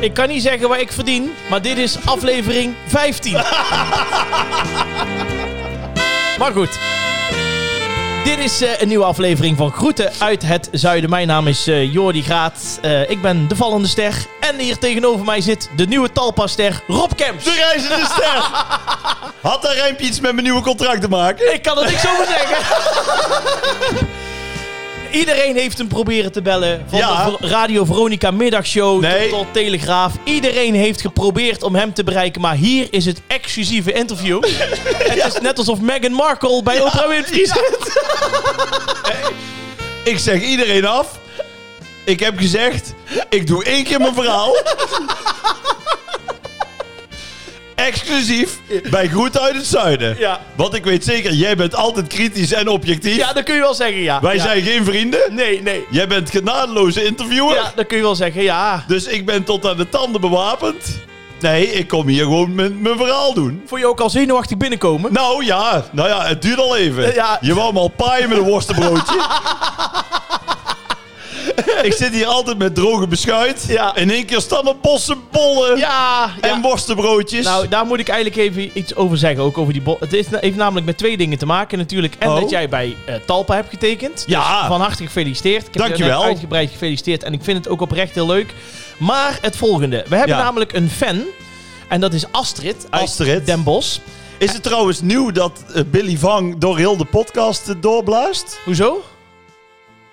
Ik kan niet zeggen waar ik verdien, maar dit is aflevering 15. maar goed. Dit is eh, een nieuwe aflevering van Groeten uit het Zuiden. Mijn naam is eh Jordi Graat. Eh, ik ben de vallende ster. En hier tegenover mij zit de nieuwe Talpa-ster Rob Kemps. De reizende ster. Had dat rijmpje iets met mijn nieuwe contract te maken? Ik kan er niks over zeggen. Iedereen heeft hem proberen te bellen. Van Ja. de Radio Veronica middagshow Nee. tot, tot Telegraaf. Iedereen heeft geprobeerd om hem te bereiken. Maar hier is het exclusieve interview. Het is net alsof Meghan Markle bij Oprah Winfrey zit. Ik zeg iedereen af. Ik heb gezegd, ik doe één keer mijn verhaal. Exclusief bij Groet uit het Zuiden. Ja. Want ik weet zeker, jij bent altijd kritisch en objectief. Ja, dat kun je wel zeggen, ja. Wij Ja. zijn geen vrienden. Nee, nee. Jij bent genadeloze interviewer. Ja, dat kun je wel zeggen, ja. Dus ik ben tot aan de tanden bewapend. Nee, ik kom hier gewoon mijn, mijn verhaal doen. Vond je ook al zenuwachtig binnenkomen? Nou ja, nou ja, het duurt al even. Ja. Je wou me al paaien met een worstenbroodje. ik zit hier altijd met droge beschuit. Ja. In één keer staan er bossenbollen Ja, en ja. worstenbroodjes. Nou, daar moet ik eigenlijk even iets over zeggen. Ook over die bol. Het is, heeft namelijk met twee dingen te maken natuurlijk. En Oh. dat jij bij eh, Talpa hebt getekend. Ja. Dus van harte gefeliciteerd. Ik heb je Dankjewel. net uitgebreid gefeliciteerd. En ik vind het ook oprecht heel leuk. Maar het volgende. We hebben Ja. namelijk een fan. En dat is Astrid uit Astrid. Den Bosch. Is het trouwens nieuw dat eh, Billy Vang door heel de podcast eh, doorblaast? Hoezo?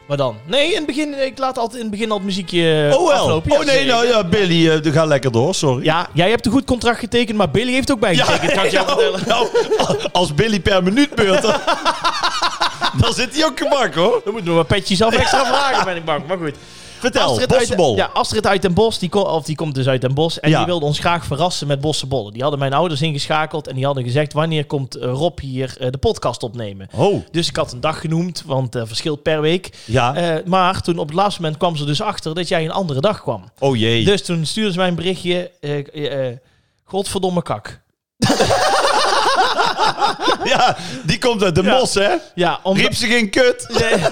Wat dan? Nee, in het begin, ik laat altijd in het begin al het muziekje oh wel. aflopen. Ja, oh nee, zeker. nou ja, Billy, eh, ga lekker door, sorry. Ja, jij hebt een goed contract getekend, maar Billy heeft ook bijgetekend. kan ik jou nou, vertellen. nou, als Billy per minuut beurt, dan, dan zit hij ook gebak hoor. Dan moeten we wat petjes af extra vragen, ben ik bang. Maar goed. Vertel, Astrid bossenbol. Uit, ja, Astrid uit Den Bosch, die, of die komt dus uit Den Bosch. En Ja. die wilde ons graag verrassen met bossenbollen. Die hadden mijn ouders ingeschakeld en die hadden gezegd... wanneer komt eh, Rob hier eh, de podcast opnemen? Oh, Dus ik had een dag genoemd, want eh verschilt per week. ja. Maar toen op het laatste moment kwam ze dus achter dat jij een andere dag kwam. oh jee. Dus toen stuurde ze mij een berichtje... godverdomme kak. Ja, die komt uit de Ja. mos, hè? Ja, omdat... Riep ze geen kut? Nee.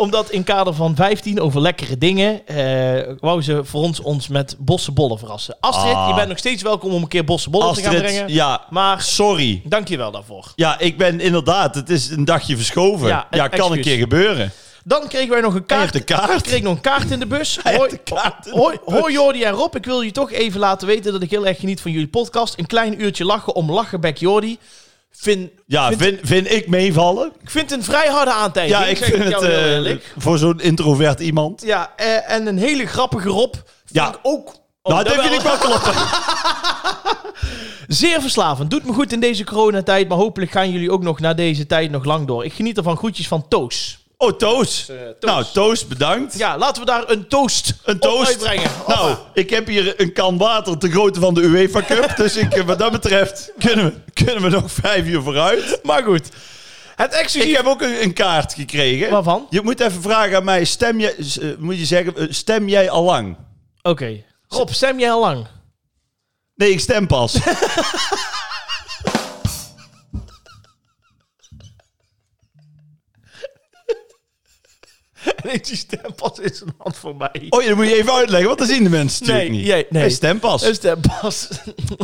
Omdat in kader van 15 over lekkere dingen, eh wou ze voor ons ons met bossenbollen verrassen. Astrid, Ah. je bent nog steeds welkom om een keer bossenbollen te gaan Astrid, brengen. ja, Maar sorry. dank je wel daarvoor. Ja, ik ben inderdaad, het is een dagje verschoven. Ja, Ja, een kan een keer gebeuren. Dan kregen wij nog een kaart. de kaart. Ik kreeg nog een kaart in de bus. Hoi, hoi, Jordi en Rob, ik wil je toch even laten weten dat ik heel erg geniet van jullie podcast. Een klein uurtje lachen om lachen back Jordi. Vind, Ja, vind, vind, vind ik meevallen. ik vind het een vrij harde aantijging. Ja, ik vind het eh, voor zo'n introvert iemand. Ja, eh, en een hele grappige Rob. Vind Ja. ik ook. Oh, nou, dat dat vind ik wel kloppen. Zeer verslavend. Doet me goed in deze coronatijd. Maar hopelijk gaan jullie ook nog na deze tijd nog lang door. Ik geniet ervan. Groetjes van Toos. Oh, Toos. Toos. Nou, Toos, bedankt. Ja, laten we daar een toast, Een op toast. uitbrengen. Nou, ik heb hier een kan water te grootte van de UEFA Cup. dus ik, eh, wat dat betreft kunnen we, kunnen we nog vijf uur vooruit. Maar goed. Het exclusief... Ik heb ook een, een kaart gekregen. Waarvan? Je moet even vragen aan mij, stem jij, eh, moet je zeggen, eh, stem jij al lang? Oké. Rob, stem jij al lang? Nee, ik stem pas. Nee, die stempas is een hand voor mij. Oh ja, dat moet je even uitleggen, want dat zien de mensen natuurlijk Nee, niet. jij- nee. Hij stempas. Een stempas.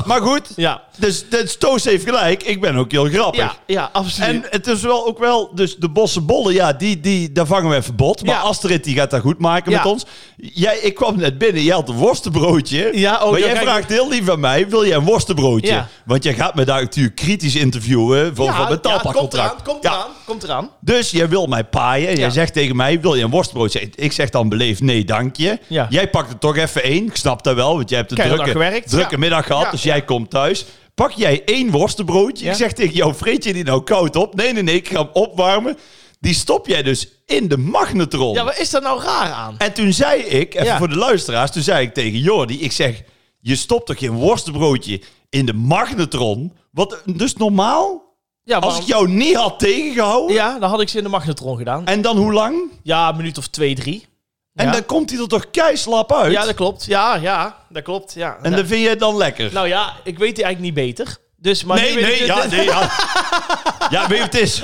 Maar goed, ja. dus, dus Toos heeft gelijk. Ik ben ook heel grappig. Ja, ja, absoluut. En het is wel ook wel, dus de bossenbollen, ja, die, die, daar vangen we even bot. Maar Ja. Astrid, die gaat dat goed maken met ons. Jij, ik kwam net binnen, jij had een worstenbroodje. Ja, oh, maar jij vraagt heel lief aan mij, wil jij een worstenbroodje? Ja. Want jij gaat me daar natuurlijk kritisch interviewen voor, voor mijn ja, komt eraan, komt Ja. eraan, komt eraan. Dus jij wil mij paaien. Jij zegt tegen mij, wil je een worstenbroodje? Ik zeg dan beleefd, nee, dank je. Ja. Jij pakt er toch even één. Ik snap dat wel, want jij hebt een drukke, drukke Ja. middag gehad. Dus jij komt thuis. Pak jij één worstenbroodje. Ik zeg tegen jou, vreet je die nou koud op? Nee, nee, nee, ik ga hem opwarmen. Die stop jij dus in de magnetron. Ja, wat is daar nou raar aan? En toen zei ik, even Ja. voor de luisteraars, toen zei ik tegen Jordi, ik zeg, je stopt toch geen worstenbroodje in de magnetron? Wat dus normaal, Ja, als ik jou niet had tegengehouden, Ja, dan had ik ze in de magnetron gedaan. en dan hoe lang? Ja, een minuut of twee, drie. En ja. dan komt hij er toch keislap uit? ja, dat klopt. Ja, ja, dat klopt. Ja. en Ja. dat vind jij dan lekker? Nou ja, ik weet het eigenlijk niet beter. Dus, maar nee, nee, ja, het- nee, ja. Ja, weet je het is?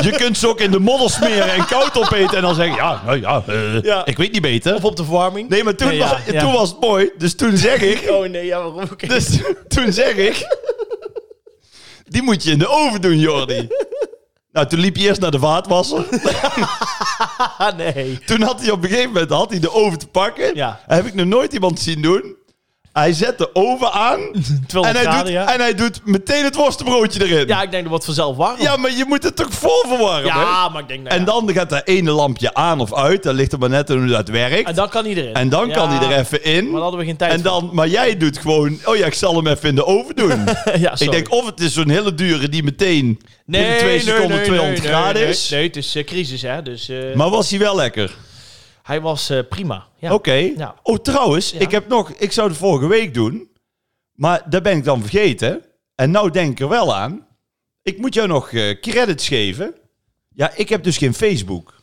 Je kunt ze ook in de modder smeren en koud opeten en dan zeggen, ja, nou ja, eh, Ja. ik weet niet beter. Of op de verwarming. Nee, maar toen, Nee, was, toen was het mooi. Dus toen zeg ik, Oh nee, ja, waarom? Oké. dus toen zeg ik, die moet je in de oven doen, Jordi. Nou, toen liep hij eerst naar de vaatwasser. Nee. Toen had hij op een gegeven moment had hij de oven te pakken. Ja. Heb ik nog nooit iemand zien doen. Hij zet de oven aan. 200 en, hij graden, doet, ja. en hij doet meteen het worstenbroodje erin. Ja, ik denk dat wordt vanzelf warm. Ja, maar je moet het toch vol verwarmen? Ja, maar ik denk... Nou, En dan gaat dat ene lampje aan of uit. Dat ligt er maar net aan hoe dat werkt. En dan kan iedereen. En dan kan hij er even in. Maar daar hadden we geen tijd En dan, maar jij doet gewoon... Oh ja, ik zal hem even in de oven doen. ja, ik denk of het is zo'n hele dure die meteen nee, in twee nee, seconden nee, 200 nee, graden is. Nee, het is eh, crisis, hè. Dus eh, Maar was hij wel lekker? Hij was eh, prima. Ja. Oké. Ja. Oh, trouwens, ik heb nog... Ik zou het vorige week doen. Maar dat ben ik dan vergeten. En nou denk ik er wel aan. Ik moet jou nog eh, credits geven. Ja, ik heb dus geen Facebook.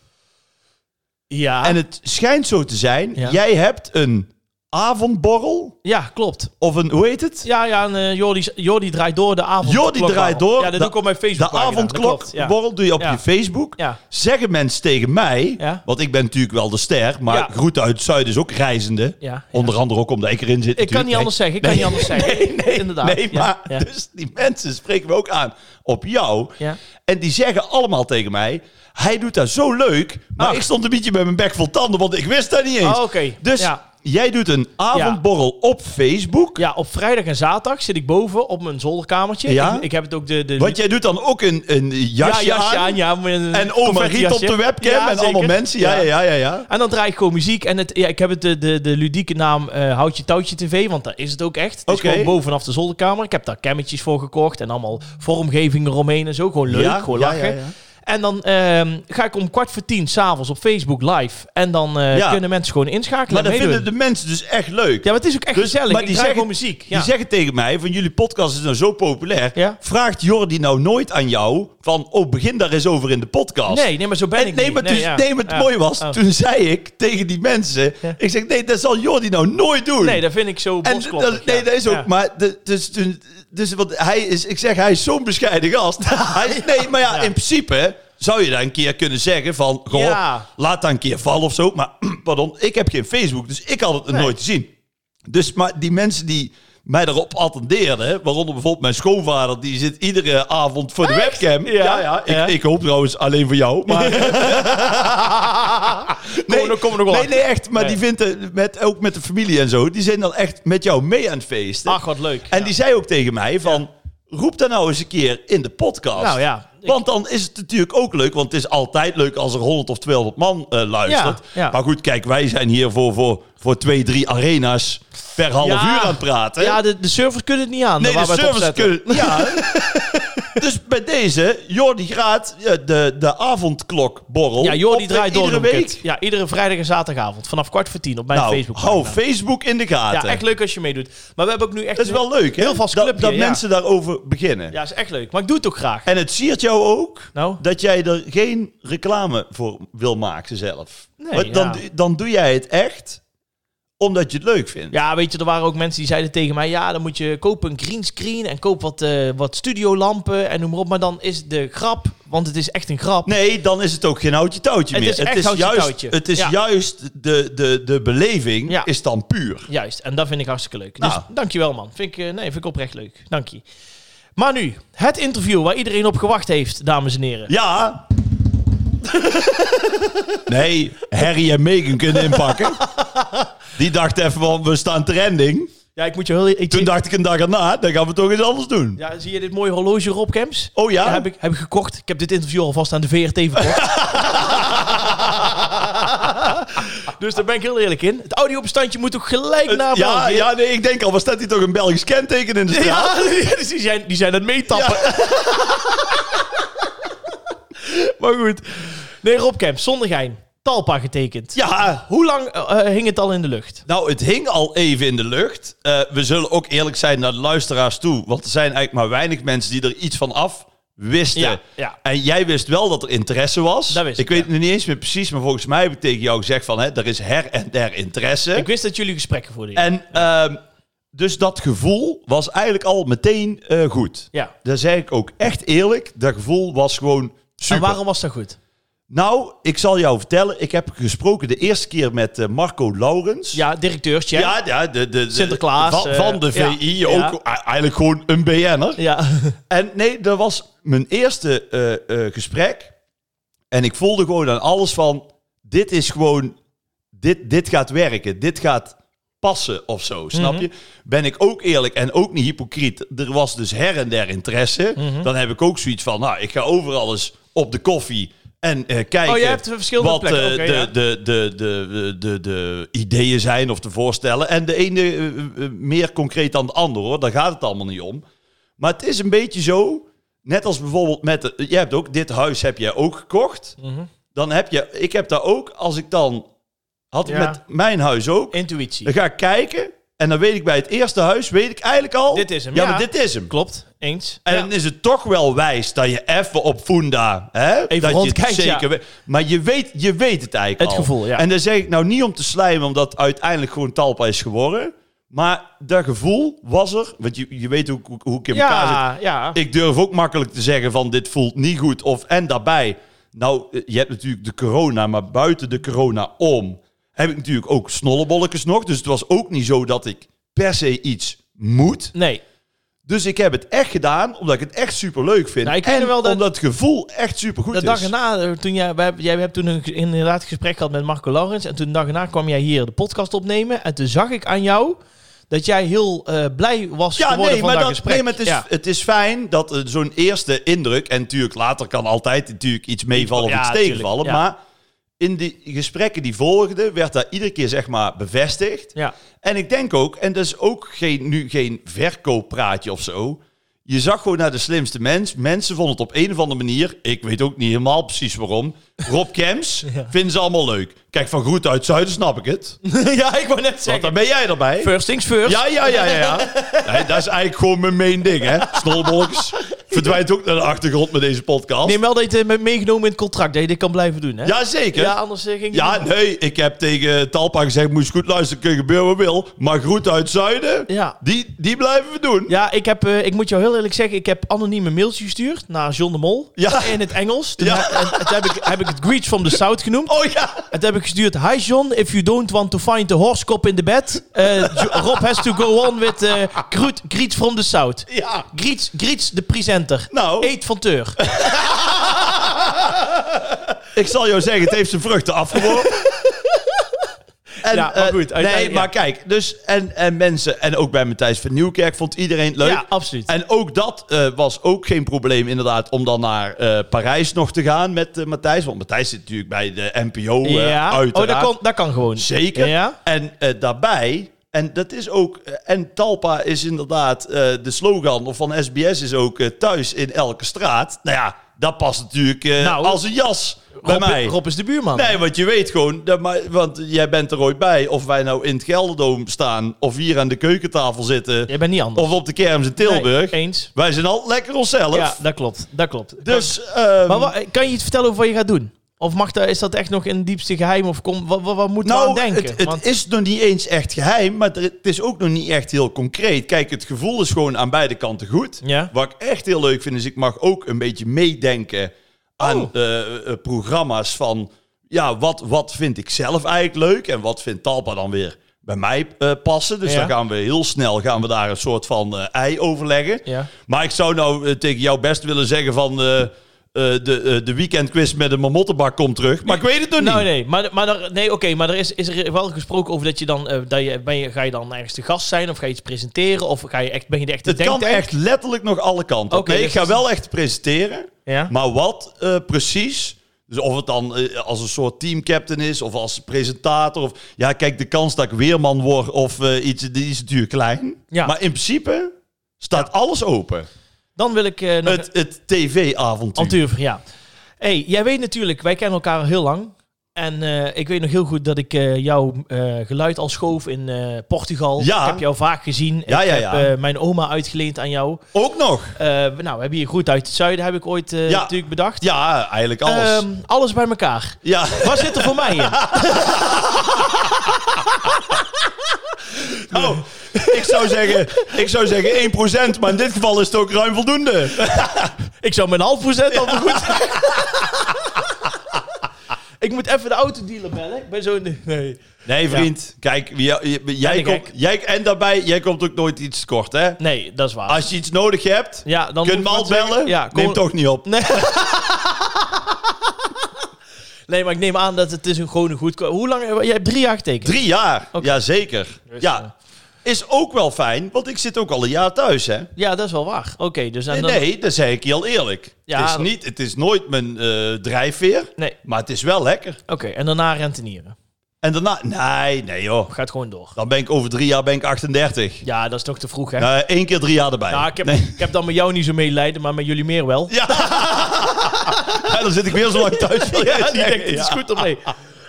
Ja. En het schijnt zo te zijn. Jij hebt een avondborrel. ja, klopt. Of een, hoe heet het? Ja, ja en, eh, Jordi, Jordi draait door de avond. Jordi draait door. Ja, dat De- doe ik op mijn De Facebook. avondklokborrel doe je op Ja. je Facebook. Ja. Zeggen mensen tegen mij, Ja. want ik ben natuurlijk wel de ster, maar Ja. groet uit het zuiden is ook reizende. Ja, ja. Onder andere ook omdat ik erin zit. Ik kan niet anders zeggen. Ik kan niet anders zeggen. Nee, nee, Inderdaad. nee, Ja, maar ja. dus die mensen spreken we ook aan op jou. Ja. En die zeggen allemaal tegen mij, hij doet dat zo leuk. Maar Ach. ik stond een beetje met mijn bek vol tanden, want ik wist dat niet eens. Oh, oké. Dus Ja. Jij doet een avondborrel op Facebook. Ja, op vrijdag en zaterdag zit ik boven op mijn zolderkamertje. Ja? Ik, ik heb het ook de... de Want jij doet dan ook een, een jasje, ja, jasje aan. aan. Ja, een En Riet op de webcam Ja, en zeker. allemaal mensen. Ja, ja, ja, ja. ja. En dan draai ik gewoon muziek. En het, ja, ik heb het de, de, de ludieke naam eh Houtje Touwtje TV, want daar is het ook echt. Het is gewoon bovenaf de zolderkamer. Ik heb daar cammetjes voor gekocht en allemaal vormgevingen eromheen en zo. Gewoon leuk, Ja, gewoon ja, lachen. En dan ehm, ga ik om kwart voor tien s'avonds op Facebook live. En dan eh, Ja. kunnen mensen gewoon inschakelen Maar dat vinden de mensen dus echt leuk. Ja, maar het is ook echt Dus- gezellig. maar ik die zeggen- gewoon muziek. Ja. Die zeggen tegen mij, van jullie podcast is nou zo populair. Ja. Vraagt Jordi nou nooit aan jou van, oh, begin daar eens over in de podcast. Nee, nee, maar zo ben En ik nee, niet. maar, dus, nee, maar het Ja. mooie was, Oh. toen zei ik tegen die mensen, ik zeg, nee, dat zal Jordi nou nooit doen. Nee, dat vind ik zo en dat, nee, dat is ook, maar de, dus, toen- dus wat hij is, ik zeg, hij is zo'n bescheiden gast. hij, nee, maar Ja. in principe zou je daar een keer kunnen zeggen van, goh, Ja. laat dan een keer vallen of zo. Maar, pardon, ik heb geen Facebook, dus ik had het Nee. nooit gezien. Dus, maar die mensen die mij daarop attendeerden, waaronder bijvoorbeeld mijn schoonvader, die zit iedere avond voor de webcam. Ja. Ja, ja. Ik, Ja. ik hoop trouwens alleen voor jou. Maar Kom, er- kom er nog wel nee, achter. nee, echt. Maar Nee. die vindt het met, ook met de familie en zo, die zijn dan echt met jou mee aan het feesten. Ach, wat leuk. en die zei ook tegen mij van, roep dat nou eens een keer in de podcast. Nou ja. Want dan is het natuurlijk ook leuk, want het is altijd leuk als er 100 of 200 man eh, luistert. Ja, ja. Maar goed, kijk, wij zijn hier voor, voor, voor twee, drie arena's per half Ja. uur aan het praten. Ja, de, de servers kunnen het niet aan. nee, waar de zetten. kunnen... Ja. dus bij deze, Jordi Graat, de, de avondklokborrel. Ja, Jordi op, draait door iedere week. het. Ja, iedere vrijdag en zaterdagavond. Vanaf kwart voor tien op mijn Nou, Facebook. hou Facebook in de gaten. Ja, echt leuk als je meedoet. Maar we hebben ook nu echt... Dat is wel leuk, hè? Heel vast dat, clubje, dat ja. mensen daarover beginnen. Ja, is echt leuk. Maar ik doe het ook graag. En het siert jou ook Nou? dat jij er geen reclame voor wil maken zelf. Nee, dan, ja. dan doe jij het echt omdat je het leuk vindt. Ja, weet je, er waren ook mensen die zeiden tegen mij... Ja, dan moet je kopen een greenscreen en koop wat, eh, wat studiolampen en noem maar op. Maar dan is de grap, want het is echt een grap. Nee, dan is het ook geen houtje touwtje Het meer. is echt houtje juist, touwtje. Het is Ja. juist de, de, de beleving Ja. is dan puur. Juist, en dat vind ik hartstikke leuk. Nou. Dus dankjewel man. Vind ik, eh, nee, vind ik oprecht leuk. Dank je. Maar nu, het interview waar iedereen op gewacht heeft, dames en heren. Ja. nee, Harry en Meghan kunnen inpakken. Die dacht even van, we staan trending. Ja, ik moet je heel... Ik Toen dacht ik een dag erna, dan gaan we toch eens anders doen. Ja, zie je dit mooie horloge Rob Kemps? Oh ja? heb, ik, heb ik gekocht. Ik heb dit interview alvast aan de VRT verkocht. dus daar ben ik heel eerlijk in. Het audiobestandje moet ook gelijk naar ja, ja, nee, ik denk al, waar staat hier toch een Belgisch kenteken in de straat? Ja, dus die zijn, die zijn aan het meetappen. maar goed. Nee, Rob Kemps, zonder gein. Talpa getekend. Ja, Hoe lang eh, eh, hing het al in de lucht? nou, het hing al even in de lucht. Eh, we zullen ook eerlijk zijn naar de luisteraars toe. Want er zijn eigenlijk maar weinig mensen die er iets van af wisten. Ja, ja. En jij wist wel dat er interesse was. Dat wist ik ik, weet ja. het niet eens meer precies, maar volgens mij heb ik tegen jou gezegd van... Hè, er is her en der interesse. Ik wist dat jullie gesprekken voerden. En ehm, dus dat gevoel was eigenlijk al meteen eh, goed. Ja. Daar zeg ik ook echt eerlijk. Dat gevoel was gewoon super. En waarom was dat goed? Nou, ik zal jou vertellen. Ik heb gesproken de eerste keer met eh, Marco Laurens. Ja, directeurtje. ja, ja de, de, de- Sinterklaas, Van, eh, van de VI. ja. Ook eigenlijk gewoon een BN'er. Ja. En nee, dat was mijn eerste eh, gesprek. En ik voelde gewoon aan alles van... Dit is gewoon... Dit, dit gaat werken. Dit gaat passen of zo, snap Mhm. je? Ben ik ook eerlijk en ook niet hypocriet. Er was dus her en der interesse. Mhm. Dan heb ik ook zoiets van... Nou, ik ga overal eens op de koffie en eh, kijken... Oh, je hebt verschillende wat plekken. eh, de, ja. de, de, de, de, de ideeën zijn of de voorstellen. En de ene eh, meer concreet dan de andere, hoor. Daar gaat het allemaal niet om. Maar het is een beetje zo... Net als bijvoorbeeld met... De, jij hebt ook... Dit huis heb jij ook gekocht. Mhm. Dan heb je... Ik heb daar ook... Als ik dan... Had ik Ja. met mijn huis ook. Intuïtie. Dan ga ik kijken. En dan weet ik bij het eerste huis... Weet ik eigenlijk al... Dit is hem, Ja, ja. maar dit is hem. Klopt. Eens. En dan is het toch wel wijs dat je even op Funda... Hè, Even dat je het rondkijkt, zeker ja. weet. Maar je weet, je weet het eigenlijk Het al. gevoel, ja. En dan zeg ik nou niet om te slijmen... omdat uiteindelijk gewoon Talpa is geworden. Maar dat gevoel was er. Want je, je weet hoe, hoe, hoe ik in elkaar zit. Ja, ja. Ik durf ook makkelijk te zeggen van dit voelt niet goed. Of, en daarbij, nou, eh, je hebt natuurlijk de corona, maar buiten de corona om... heb ik natuurlijk ook snollebolletjes nog. Dus het was ook niet zo dat ik per se iets moet. Nee. Dus ik heb het echt gedaan, omdat ik het echt super leuk vind. Nou, ik en wel dat- omdat het gevoel echt super goed De is. dag erna, eh, toen jij, wij, jij hebt toen een, inderdaad een gesprek gehad met Marco Laurens. En toen de dag erna kwam jij hier de podcast opnemen. En toen zag ik aan jou dat jij heel eh, blij was Ja, geworden nee, van maar, dat dat, gesprek. nee, maar het, is, Ja. het is fijn dat eh, zo'n eerste indruk... en natuurlijk later kan altijd natuurlijk iets meevallen of Ja, iets tegenvallen... maar in die gesprekken die volgden... werd dat iedere keer zeg maar bevestigd. Ja. En ik denk ook, en dat is ook geen, nu geen verkooppraatje of zo... Je zag gewoon naar de slimste mens. Mensen vonden het op een of andere manier... ik weet ook niet helemaal precies waarom... Rob Kems Ja. vinden ze allemaal leuk. Kijk, van Groet uit Zuiden snap ik het. ja, ik wou net Want zeggen. dan ben jij erbij. First things first. Ja, ja, ja, ja. ja. Nee, dat is eigenlijk gewoon mijn main ding, hè. Snolbolks verdwijnt ook naar de achtergrond met deze podcast. Neem wel dat je het hebt meegenomen in het contract, dat je dit kan blijven doen, hè? Jazeker. Ja, Ja, anders eh, ging ja, nee, ik heb tegen Talpa gezegd, moest je goed luisteren, kun je gebeuren wat wil. Maar Groet uit Zuiden, Ja. die, die blijven we doen. Ja, ik, heb, eh, ik moet jou heel eerlijk zeggen, ik heb anonieme mailtjes gestuurd naar John de Mol. Ja. In het Engels. Toen, Ja. en, toen heb, ik, heb ik het Greets from the South genoemd. Oh ja. En toen heb ik gestuurd, hi John, if you don't want to find the horse cop in the bed, eh, Rob has to go on with uh, Groet, Greets from the South. Ja. Greets, Greets de presenter. Nou. Eet van Teur. Ik zal jou zeggen, het heeft zijn vruchten afgeworpen. En, Ja, maar eh, goed, nee, maar kijk, dus en, en mensen, en ook bij Matthijs van Nieuwkerk vond iedereen het leuk. Ja, absoluut. En ook dat eh, was ook geen probleem, inderdaad, om dan naar eh, Parijs nog te gaan met Matthijs. Want Matthijs zit natuurlijk bij de NPO, ja. Oh, uiteraard. dat kan, dat kan gewoon. Zeker. Ja. En daarbij, en dat is ook, en Talpa is inderdaad, de slogan van SBS is ook thuis in elke straat. Nou ja, dat past natuurlijk eh, Nou, als een jas bij Rob, mij. Rob is de buurman. Nee, want je weet gewoon, dat, maar, want jij bent er ooit bij. Of wij nou in het Gelderdoom staan, of hier aan de keukentafel zitten, Jij bent niet anders. of op de kermis in Tilburg. Nee, eens. Wij zijn altijd lekker onszelf. Ja, dat klopt. Dat klopt. Dus, ehm, Maar wa- kan je iets vertellen over wat je gaat doen? Of mag dat, is dat echt nog in het diepste geheim? Of kom, wat, wat, wat aan nou, denken? het, het Want- is nog niet eens echt geheim, maar het is ook nog niet echt heel concreet. Kijk, het gevoel is gewoon aan beide kanten goed. Ja. Wat ik echt heel leuk vind, is ik mag ook een beetje meedenken aan Oh. eh, eh, programma's van... Ja, wat, wat vind ik zelf eigenlijk leuk en wat vindt Talpa dan weer bij mij eh, passen? Dus Ja. dan gaan we heel snel gaan we daar een soort van ei overleggen. Ja. Maar ik zou nou tegen jou best willen zeggen van... eh, de, eh, de weekendquiz met een mamottenbak komt terug. Maar ik weet het nog niet. Nou, nee, maar, maar er, nee, oké, maar er is, is er wel gesproken over dat je dan, eh, dat je, ben je, ga je dan ergens te gast zijn of ga je iets presenteren of ga je echt, ben je de echte Het kan echt letterlijk nog alle kanten. nee, dus ik ga wel echt presenteren. Ja. Maar wat precies... Dus of het dan als een soort teamcaptain is of als presentator. Of, ja, kijk, de kans dat ik weerman word of iets, die is natuurlijk klein. Ja. Maar in principe staat alles open. Dan wil ik eh nog Het, het tv-avontuur. avontuur, ja. hey, jij weet natuurlijk, wij kennen elkaar al heel lang. En eh, ik weet nog heel goed dat ik eh, jouw eh, geluid al schoof in Portugal. Ja. Ik heb jou vaak gezien. Ja, ik ja, heb mijn oma uitgeleend aan jou. Ook nog. Nou, we hebben hier goed uit het zuiden, heb ik ooit natuurlijk bedacht. Ja, eigenlijk alles. Ehm, alles bij elkaar. ja. Wat zit er voor mij in? Nou, ik zou zeggen, ik zou zeggen 1%, maar in dit geval is het ook ruim voldoende. Ik zou mijn half procent al goed. Ik moet even de autodealer bellen. Ik ben zo... Nee. Nee, vriend. Kijk, jij, jij komt, jij, en daarbij, jij komt ook nooit iets tekort, hè? Nee, dat is waar. Als je iets nodig hebt, ja, dan kun je al bellen. Ja, Neem toch niet op. Nee. nee, maar ik neem aan dat het is een gewoon een goed... Hoe lang... Jij hebt drie jaar getekend. Drie jaar, Oké. ja zeker. Dus, Ja, is ook wel fijn, want ik zit ook al een jaar thuis, hè? Ja, dat is wel waar. Oké, dus... Nee, dan... nee, dat zeg ik je heel eerlijk. Ja, het, is niet, het is nooit mijn eh, drijfveer, Nee. maar het is wel lekker. Oké, en daarna rentenieren. En daarna, nee, nee joh. Gaat gewoon door. Dan ben ik over drie jaar ben ik 38. Ja, dat is toch te vroeg, hè? Nou, één keer drie jaar erbij. Nou, ik heb, Nee. ik heb dan met jou niet zo medelijden, maar met jullie meer wel. Ja. Dan zit ik weer zo lang thuis. Ja, die denkt, het is goed ermee.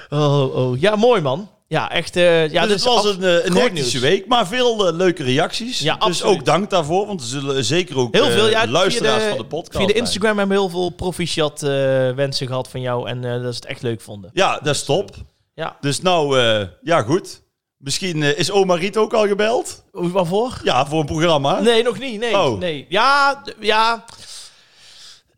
Oh, oh. Ja, mooi man. Ja, echt. eh, ja, dus het was een, eh, een groot hectische week, maar veel eh, leuke reacties. Ja, dus absoluut. ook dank daarvoor, want er zullen zeker ook Heel eh, veel. Ja, luisteraars de, van de podcast Via de. Instagram hebben we heel veel proficiat eh, wensen gehad van jou. En eh, dat ze het echt leuk vonden. Ja, dat is top. Ja. Dus nou, eh, ja goed. Misschien eh, is oma Riet ook al gebeld? Waarvoor? Ja, voor een programma. Nee, nog niet. Nee. Oh. nee. Ja, ja.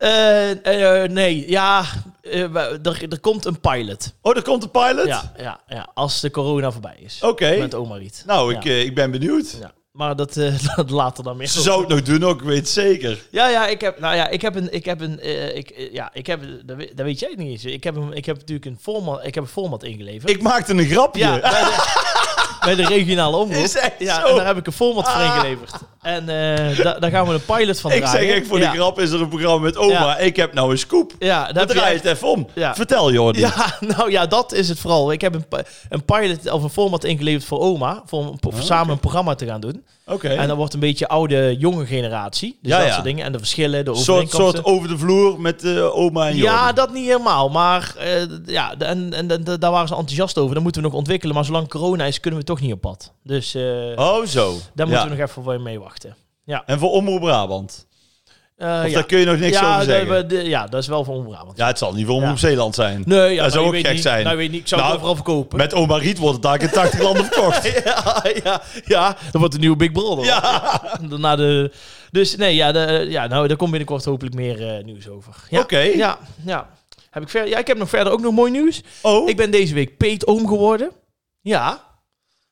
Eh, nee, ja. er, er komt een pilot. Oh, er komt een pilot? Ja, ja, ja, als de corona voorbij is. Oké. Met oma Riet. Nou, ik, Ja. ik ben benieuwd. Ja. Maar dat, dat later dan meer. Ze zou het nog doen ook, ik weet het zeker. Ja, ja, ik heb, nou ja, ik heb een, ik heb een, ik, ja, ik heb, dat weet, dat weet jij niet eens. Ik heb, een, ik heb natuurlijk een format, ik heb een format ingeleverd. Ik maakte een grapje. ja, bij de, bij de regionale omroep. Is echt ja, zo? en daar heb ik een format voor Ah. En eh, da- daar gaan we een pilot van ik draaien. zeg echt voor ja. de grap is er een programma met oma. Ja. Ik heb nou een scoop. Ja, Dan dat je draai echt- het even om. Ja. Vertel Jordi. Ja, nou ja, dat is het vooral. Ik heb een, een pilot of een format ingeleverd voor oma. Voor, voor Oh, samen een programma te gaan doen. Oké. En dat wordt een beetje oude, jonge generatie. Dus dat soort dingen. En de verschillen, de Een soort, soort over de vloer met eh, oma en Jordi. Ja, dat niet helemaal. Maar eh, ja, en, en, daar waren ze enthousiast over. Dat moeten we nog ontwikkelen. Maar zolang corona is, kunnen we toch niet op pad. Dus Oh, zo. daar moeten we nog even voor mee wachten. En voor Omroep Brabant? Eh, Of ja. daar kun je nog niks ja, over de- zeggen? we- de- ja, dat is wel voor Brabant. Ja, het zal niet voor Omroep Ja. Zeeland zijn. Nee, ja, Dat zou nou, ook gek niet, zijn. Nou, weet niet. Ik zou Nou, het overal verkopen. Met oma Riet wordt het daar in 80 landen verkocht. ja, ja, ja, dat wordt een nieuwe Big Brother. Ja. Daarna de, dus nee, ja, de, ja, nou, daar komt binnenkort hopelijk meer eh, nieuws over. Ja, Oké. Ja, ja. Heb ik, ver, ja, ik heb nog verder ook nog mooi nieuws. Oh, Ik ben deze week peetoom geworden. Ja.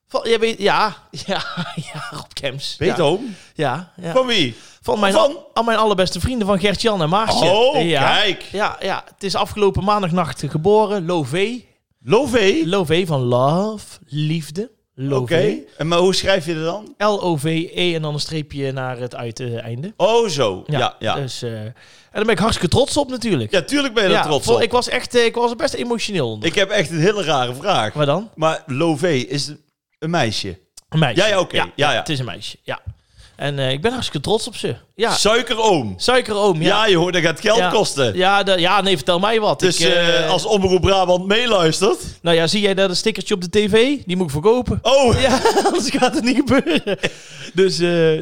Van, jij weet, ja, ja, ja, Rob Kems. Oom? Ja, ja. ja. Van wie? Van mijn, Van? al mijn allerbeste vrienden van Gert-Jan en Maartje. Oh, ja. kijk. Ja, ja, het is afgelopen maandagnacht geboren. Lové. Lové? Lové van love, liefde. Oké. En maar hoe schrijf je dat dan? L-O-V-E en dan een streepje naar het uiteinde. Oh, zo. Ja, ja. Dus, eh, en daar ben ik hartstikke trots op natuurlijk. Ja, tuurlijk ben je er Ja, trots vol- op. Ik was echt, eh, ik was best emotioneel onder. Ik heb echt een hele rare vraag. Waar dan? Maar Lové is een meisje. Een meisje. Ja, ja, oké. Ja, ja. Het is een meisje, ja. En eh, ik ben hartstikke trots op ze. Ja, Suikeroom. suikeroom, Ja, ja. joh, dat gaat geld Ja. kosten. Ja, de- ja, nee, vertel mij wat. Dus ik, eh, eh, als Omroep Brabant meeluistert... Nou ja, zie jij daar een stickertje op de tv? Die moet ik verkopen. Oh, Ja, anders gaat het niet gebeuren. Dus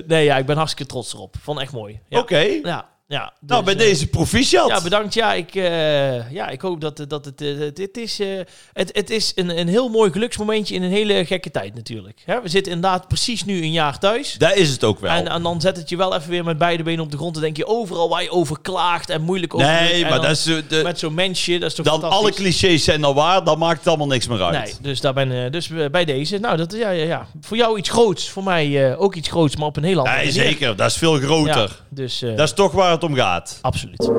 nee, ja, ik ben hartstikke trots erop. Vond echt mooi. Ja. oké. Ja, ja. Nou, Dus, bij eh, deze proficiat. Ja, bedankt. Ja, ik, eh, ja, ik hoop dat, dat het... dit is, eh, het, het is een, een heel mooi geluksmomentje in een hele gekke tijd natuurlijk. Hè, we zitten inderdaad precies nu een jaar thuis. Daar is het ook wel. En, en dan zet het je wel even weer met beide benen op de grond. Dan denk je overal waar je over klaagt en moeilijk over nee, En maar dan dat is... de, Met zo'n mensje, dat is toch dan alle clichés zijn al waar, dan maakt het allemaal niks meer uit. Nee, dus daar ben dus bij deze. Nou, dat ja, ja, ja. Voor jou iets groots, voor mij ook iets groots, maar op een heel andere Nee, manier. zeker. Dat is veel groter. Ja, dus Dat is toch waar het om gaat. absoluut.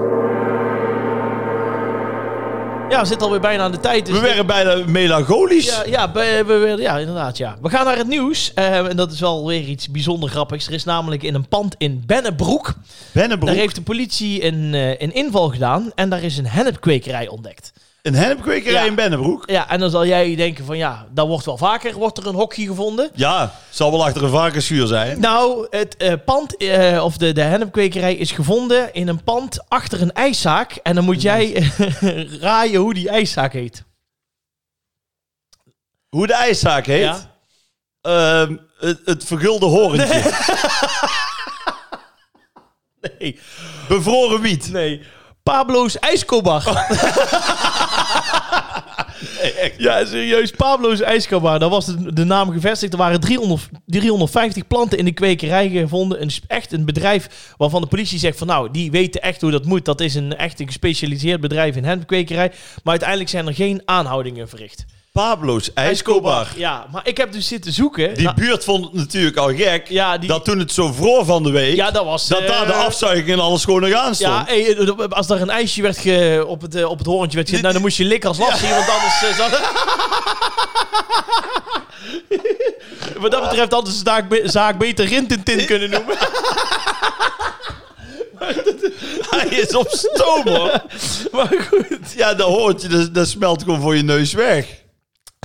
Ja, we zitten alweer bijna aan de tijd. Dus We werden bijna melancholisch. Ja, ja, we, we, ja, inderdaad, ja. We gaan naar het nieuws. eh, en dat is wel weer iets bijzonder grappigs. Er is namelijk in een pand in Bennebroek. Bennebroek. Daar heeft de politie een, eh, een inval gedaan. En daar is een hennepkwekerij ontdekt. Een hennepkwekerij in Bennebroek. Ja, en dan zal jij denken van ja, daar wordt wel vaker wordt er een hokje gevonden. Ja, zal wel achter een varkensschuur zijn. Nou, het eh, pand, eh, of de, de hennepkwekerij is gevonden in een pand achter een ijszaak. En dan moet jij raaien hoe die ijszaak heet. Hoe de ijszaak heet? Ja. Ehm, het, het vergulde horentje. Nee. Bevroren wiet. Nee. Pablo's ijskobar. Ja, serieus. Pablo's ijskobar. Daar was de, de naam gevestigd. Er waren 300, 350 planten in de kwekerij gevonden. Een, echt een bedrijf waarvan de politie zegt van nou, die weten echt hoe dat moet. Dat is een echt een gespecialiseerd bedrijf in hemkwekerij. Maar uiteindelijk zijn er geen aanhoudingen verricht. Pablo's ijskobar. Ja, maar ik heb dus zitten zoeken. Die Nou, buurt vond het natuurlijk al gek. Ja, die- Dat toen het zo vroor van de week. ja, dat was... dat daar de eh, afzuiging en alles gewoon nog aan stond. Ja, eh, als daar een ijsje werd ge, op, het, eh, op het horentje werd gezet, nou, dan moest je likken als last zien, want anders... eh, zou- Wat dat betreft hadden ze zaak, zaak beter Rintintin kunnen noemen. Hij is op stoom hoor. maar goed. Ja, dat hoort je. Dat, dat smelt gewoon voor je neus weg.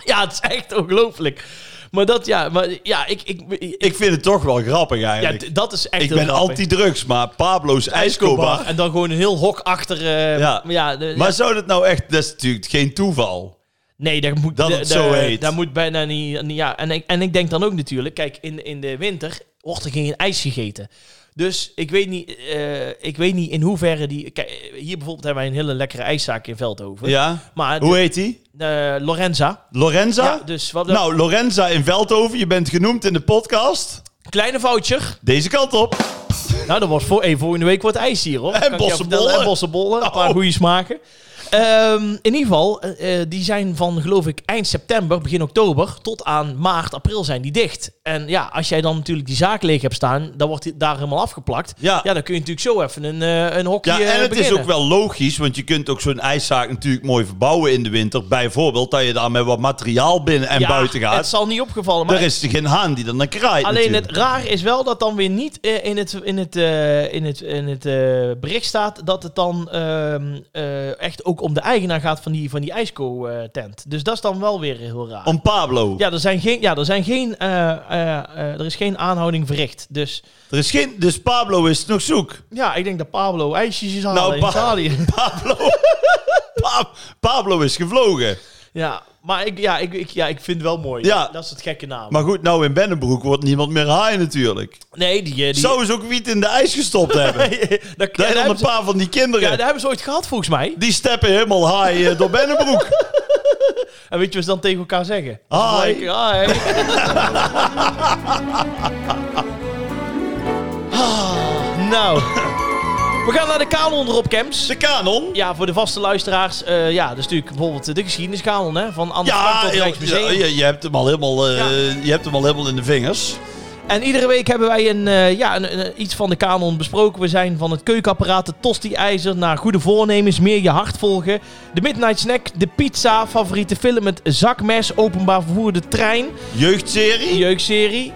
Ja, het is echt ongelooflijk. Maar dat, ja, maar ja, ik... ik, ik, Ik vind het toch wel grappig ja, eigenlijk. d- dat is echt ik ben anti-drugs, maar Pablo's ijskobar. En dan gewoon een heel hok achter... eh, Ja. ja, de- Maar ja. zou dat nou echt... Dat is natuurlijk geen toeval. Nee, dat moet, Dat het zo heet. Dat moet bijna niet... ja. en, ik, en ik denk dan ook natuurlijk... Kijk, in, in de winter wordt er geen ijs gegeten. Dus ik weet niet, eh, ik weet niet in hoeverre die... Kijk, hier bijvoorbeeld hebben wij een hele lekkere ijszaak in Veldhoven. Ja? Maar Hoe heet die? Ah. Lorenza. Lorenza? Ja, dus wat Nou, Lorenza in Veldhoven, je bent genoemd in de podcast. kleine voucher. Deze kant op. Nou, dat wordt voor, hey, volgende week wordt ijs hier, hoor. En bossenbollen. En bossenbollen. Een paar Oh. goede smaken. Ehm, in ieder geval, eh, eh, die zijn van geloof ik eind september, begin oktober, tot aan maart, april zijn die dicht. En ja, als jij dan natuurlijk die zaak leeg hebt staan, dan wordt die daar helemaal afgeplakt. Ja. Ja, dan kun je natuurlijk zo even een, eh, een hokje Ja, en het beginnen. is ook wel logisch, want je kunt ook zo'n ijszaak natuurlijk mooi verbouwen in de winter. Bijvoorbeeld dat je daar met wat materiaal binnen en Ja, buiten Het gaat. zal niet opgevallen, maar Er is geen haan die dan naar kraait Alleen natuurlijk. het raar is wel dat dan weer niet in het, in het, in het, in het bericht staat dat het dan ehm, eh, echt ook om de eigenaar gaat van die, van die ijsco-tent. dus dat is dan wel weer heel raar. Om Pablo. Ja, er, zijn geen, ja, er, zijn geen, eh, eh, eh, er is geen aanhouding verricht. Dus Er is geen, dus Pablo is nog zoek. ja, ik denk dat Pablo ijsjes is halen Nou, in Pa- Italië. Pablo, Pa- Pablo is gevlogen. Ja, maar ik, ja, ik, ik, ja, ik vind het wel mooi. Ja. Dat is het gekke naam. Maar goed, nou in Bennenbroek wordt niemand meer haai natuurlijk. nee, die... eh, die Zou ze ook wiet in de ijs gestopt hebben? dat, zijn dan een paar van die kinderen. ja, daar hebben ze ooit gehad volgens mij. Die steppen helemaal haai eh, door Bennenbroek. En weet je wat ze dan tegen elkaar zeggen? Hi. Hi. Hi. Ah, nou. We gaan naar de kanon erop, Camps. De kanon. Ja, voor de vaste luisteraars. eh, ja, dat is natuurlijk bijvoorbeeld de geschiedeniskanon hè, van Anne Frank Ja, tot ja, Rijksmuseum. ja, je, je hebt hem al helemaal, eh, Ja. je hebt hem al helemaal in de vingers. En iedere week hebben wij een, eh, ja, een, een- iets van de kanon besproken. We zijn van het keukenapparaat, de tosti-ijzer, naar goede voornemens, meer je hart volgen. De midnight snack, de pizza, favoriete film, het zakmes, openbaar vervoer, de trein. Jeugdserie. jeugdserie.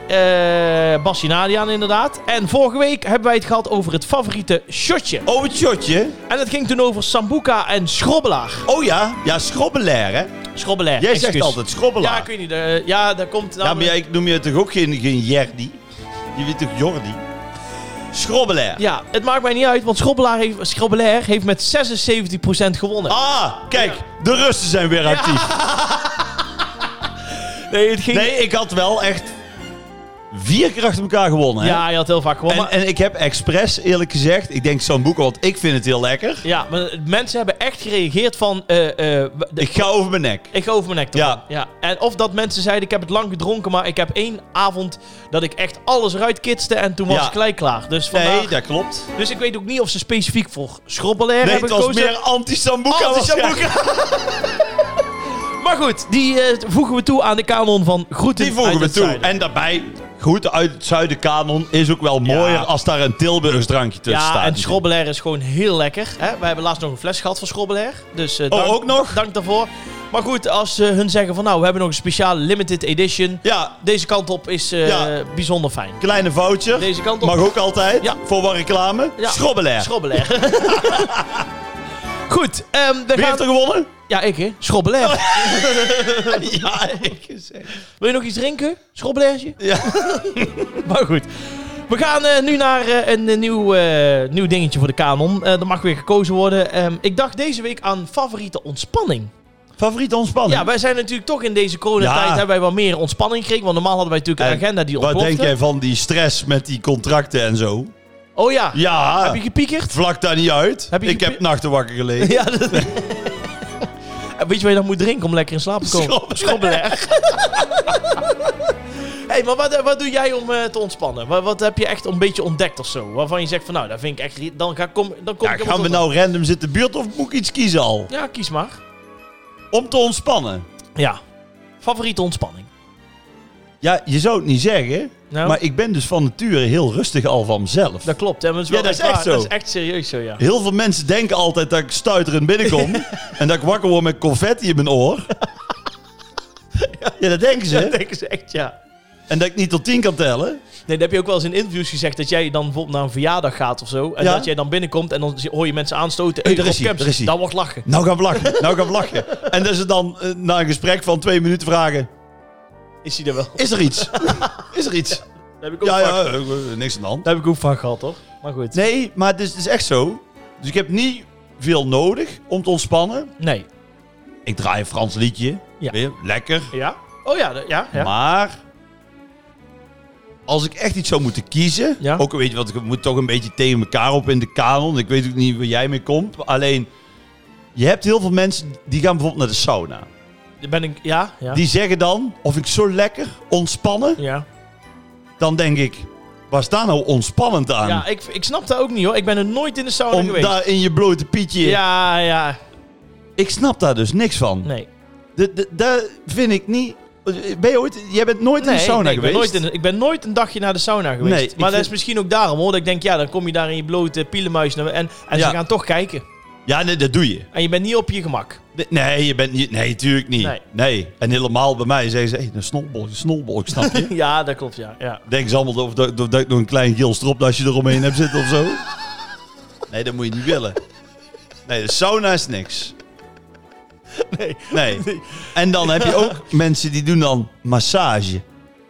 Nadiaan inderdaad. En vorige week hebben wij het gehad over het favoriete shotje. Oh, het shotje. En het ging toen over Sambuca en Schrobbelaar. Oh ja, ja, schrobbelair hè. Schrobbelaar. Jij excuus. zegt altijd schrobbelaar. Ja, ik weet niet. eh, ja, daar komt... Ja, maar jij noem je toch ook geen, geen Jerdi? Je weet toch Jordi? Schrobbelair. Ja, het maakt mij niet uit, want Schrobbelaar heeft, Schrobbelaar heeft met 76% gewonnen. Ah, kijk, de Russen zijn weer actief. nee, het ging... Nee, ik had wel echt vier keer achter elkaar gewonnen. Hè? Ja, je had heel vaak gewonnen. En, en ik heb expres, eerlijk gezegd, ik denk zo'n boek, want ik vind het heel lekker. ja, maar mensen hebben echt gereageerd van... eh, eh, de- Ik ga over mijn nek. Ik ga over mijn nek ervan. Ja. ja. En of dat mensen zeiden, ik heb het lang gedronken, maar ik heb één avond dat ik echt alles eruit kitste en toen was Ja. ik gelijk klaar. Dus, vandaar, Nee, dat klopt. dus ik weet ook niet of ze specifiek voor schrobbelair Nee, hebben het was gekozen. meer anti-Sambuca. Anti-Sambuca. maar goed, die eh, voegen we toe aan de kanon van groeten Die voegen we toe. En daarbij, goed uit het zuiden kanon is ook wel mooier als daar een Tilburgs drankje tussen ja, staat. en schrobbelair is gewoon heel lekker. Hè? Wij hebben laatst nog een fles gehad van schrobbelair. Dus, eh, Oh, ook nog? Dank daarvoor. Maar goed, als ze hun zeggen van nou, we hebben nog een speciale limited edition. Ja, Deze kant op is eh, Ja. bijzonder fijn. kleine voucher. Deze kant op. Mag ook altijd. Ja. Voor wat reclame. Ja. Schrobbelair. Schrobbelair. Goed, ehm, we Wie gaan... heeft er gewonnen? Ja, ik hè. Schrobbelair. ja, ik zeg. Wil je nog iets drinken? Schrobbelairtje? Ja. Maar goed. We gaan eh, nu naar eh, een eh, nieuw, nieuw dingetje voor de kanon. Eh er mag weer gekozen worden. Ehm, ik dacht deze week aan favoriete ontspanning. Favoriete ontspanning? Ja, wij zijn natuurlijk toch in deze coronatijd Ja. hebben wij wat meer ontspanning gekregen. Want normaal hadden wij natuurlijk En een agenda die Wat ontplofte. denk jij van die stress met die contracten en zo? Oh ja. Ja, Heb je gepiekerd? vlak daar niet uit. Heb je ik heb nachten wakker gelegen. Ja, dat... Weet je wat je dan moet drinken om lekker in slaap te komen? Schrobbelen. hey, maar wat, wat doe jij om eh, te ontspannen? Wat, wat heb je echt een beetje ontdekt of zo? Waarvan je zegt van nou, dat vind ik echt... Dan, ga, kom, dan kom Ja, ik gaan we nou random zitten buurt of moet ik iets kiezen al? Ja, kies maar. Om te ontspannen. Ja. Favoriete ontspanning? Ja, je zou het niet zeggen, Nou, maar ik ben dus van nature heel rustig al van mezelf. dat klopt. Hè, maar dat is, Ja, dat is waar. echt zo. Dat is echt serieus zo, ja. Heel veel mensen denken altijd dat ik stuiterend binnenkom en dat ik wakker word met confetti in mijn oor. Ja, dat denken Dat ze. denken ze echt, ja. En dat ik niet tot tien kan tellen. Nee, dat heb je ook wel eens in interviews gezegd. Dat jij dan bijvoorbeeld naar een verjaardag gaat of zo. En Ja. dat jij dan binnenkomt en dan hoor je mensen aanstoten. Hey, Hey, daar is is. Dat wordt lachen. Nou gaan we lachen, nou gaan we lachen. En dat ze dan eh, na een gesprek van twee minuten vragen, Is hij er wel? is er iets? Is er iets? Dat heb ik ook, Ja, vaak, ja, eh, niks aan de hand. dat heb ik ook vaak gehad, hoor. Maar goed. Nee, maar het is, het is echt zo. Dus ik heb niet veel nodig om te ontspannen. Nee. Ik draai een Frans liedje. Ja. Weer, lekker. Ja? Oh ja, ja. ja. Maar als ik echt iets zou moeten kiezen, Ja. ook weet je wat, ik moet toch een beetje tegen elkaar op in de kanon. Ik weet ook niet waar jij mee komt. Alleen, je hebt heel veel mensen die gaan bijvoorbeeld naar de sauna. Ben ik... Ja, ja. Die zeggen dan, of ik zo lekker ontspannen, Ja, dan denk ik, waar staat nou ontspannend aan? ja ik, ik snap dat ook niet, hoor. Ik ben er nooit in de sauna Om geweest. daar in je blote pietje... Ja, ja. Ik snap daar dus niks van. Nee. Daar vind ik niet... Ben je ooit... Jij bent nooit in de sauna nee, ik, ben geweest? nooit in, ik ben nooit een dagje naar de sauna geweest. Nee, maar dat vind- is misschien ook daarom, hoor. Dat ik denk, ja, dan kom je daar in je blote pielenmuis naar- en, en Ja. ze gaan toch kijken. Ja, nee, dat doe je. En je bent niet op je gemak. Nee, je bent niet... Nee, tuurlijk niet. Nee. Nee. En helemaal bij mij zeggen ze... Hey, een snolbolk, een snolbolk, snap je? ja, dat klopt, ja. ja. Denken ze allemaal of dat, of dat ik nog een klein geel stropdasje eromheen heb zitten of zo? Nee, dat moet je niet willen. Nee, de sauna is niks. Nee. Nee. En dan heb je ook mensen die doen dan massage.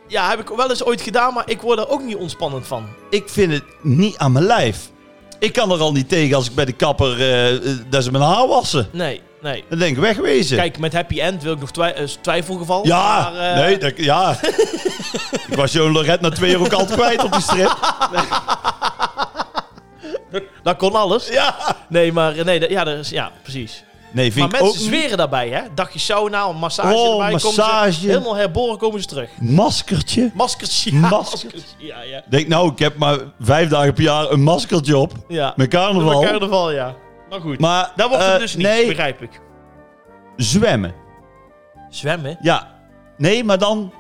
Ja, heb ik wel eens ooit gedaan, maar ik word er ook niet ontspannend van. Ik vind het niet aan mijn lijf. Ik kan er al niet tegen als ik bij de kapper... eh, dat ze mijn haar wassen. Nee, nee. Dan denk ik, wegwezen. Kijk, met Happy End wil ik nog eh, twijfelgeval. Ja, maar, nee, dat, ja. ik was Joan Lorette na twee euro kant kwijt op die strip. Dat kon alles. Ja. Nee, maar nee, dat- ja, dat is, ja, precies. Nee, vind Maar ik mensen ook niet. zweren daarbij, hè? Dagje sauna, een massage Oh, erbij. Massage. ze helemaal herboren komen ze terug. Maskertje. Maskertje. Ja, Masker. maskertje. Ja, ja. Denk nou, ik heb maar vijf dagen per jaar een maskertje op. ja. Met carnaval. Met carnaval, ja. Maar goed. Maar dat wordt het eh, dus niet, Nee, begrijp ik. zwemmen. Zwemmen? Ja. Nee, maar dan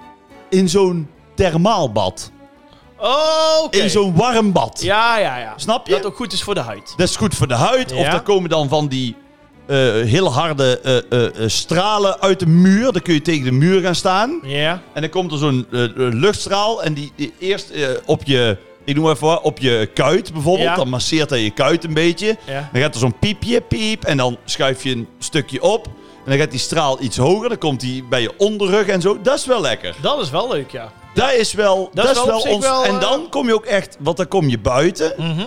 in zo'n thermaalbad. Oh, oké. In zo'n warm bad. Ja, ja, ja. Snap je? Dat ook goed is voor de huid. Dat is goed voor de huid. Of Ja. er komen dan van die eh, heel harde eh, eh, stralen uit de muur. Dan kun je tegen de muur gaan staan. Ja. En dan komt er zo'n luchtstraal. En die, die eerst op je, ik noem even wat, op je kuit bijvoorbeeld. Ja. Dan masseert hij je kuit een beetje. Ja. Dan gaat er zo'n piepje, piep. En dan schuif je een stukje op. En dan gaat die straal iets hoger. Dan komt die bij je onderrug en zo. Dat is wel lekker. Dat is wel leuk, ja. Dat is wel, dat is is wel ons. wel, en dan kom je ook echt, want dan kom je buiten. Mhm.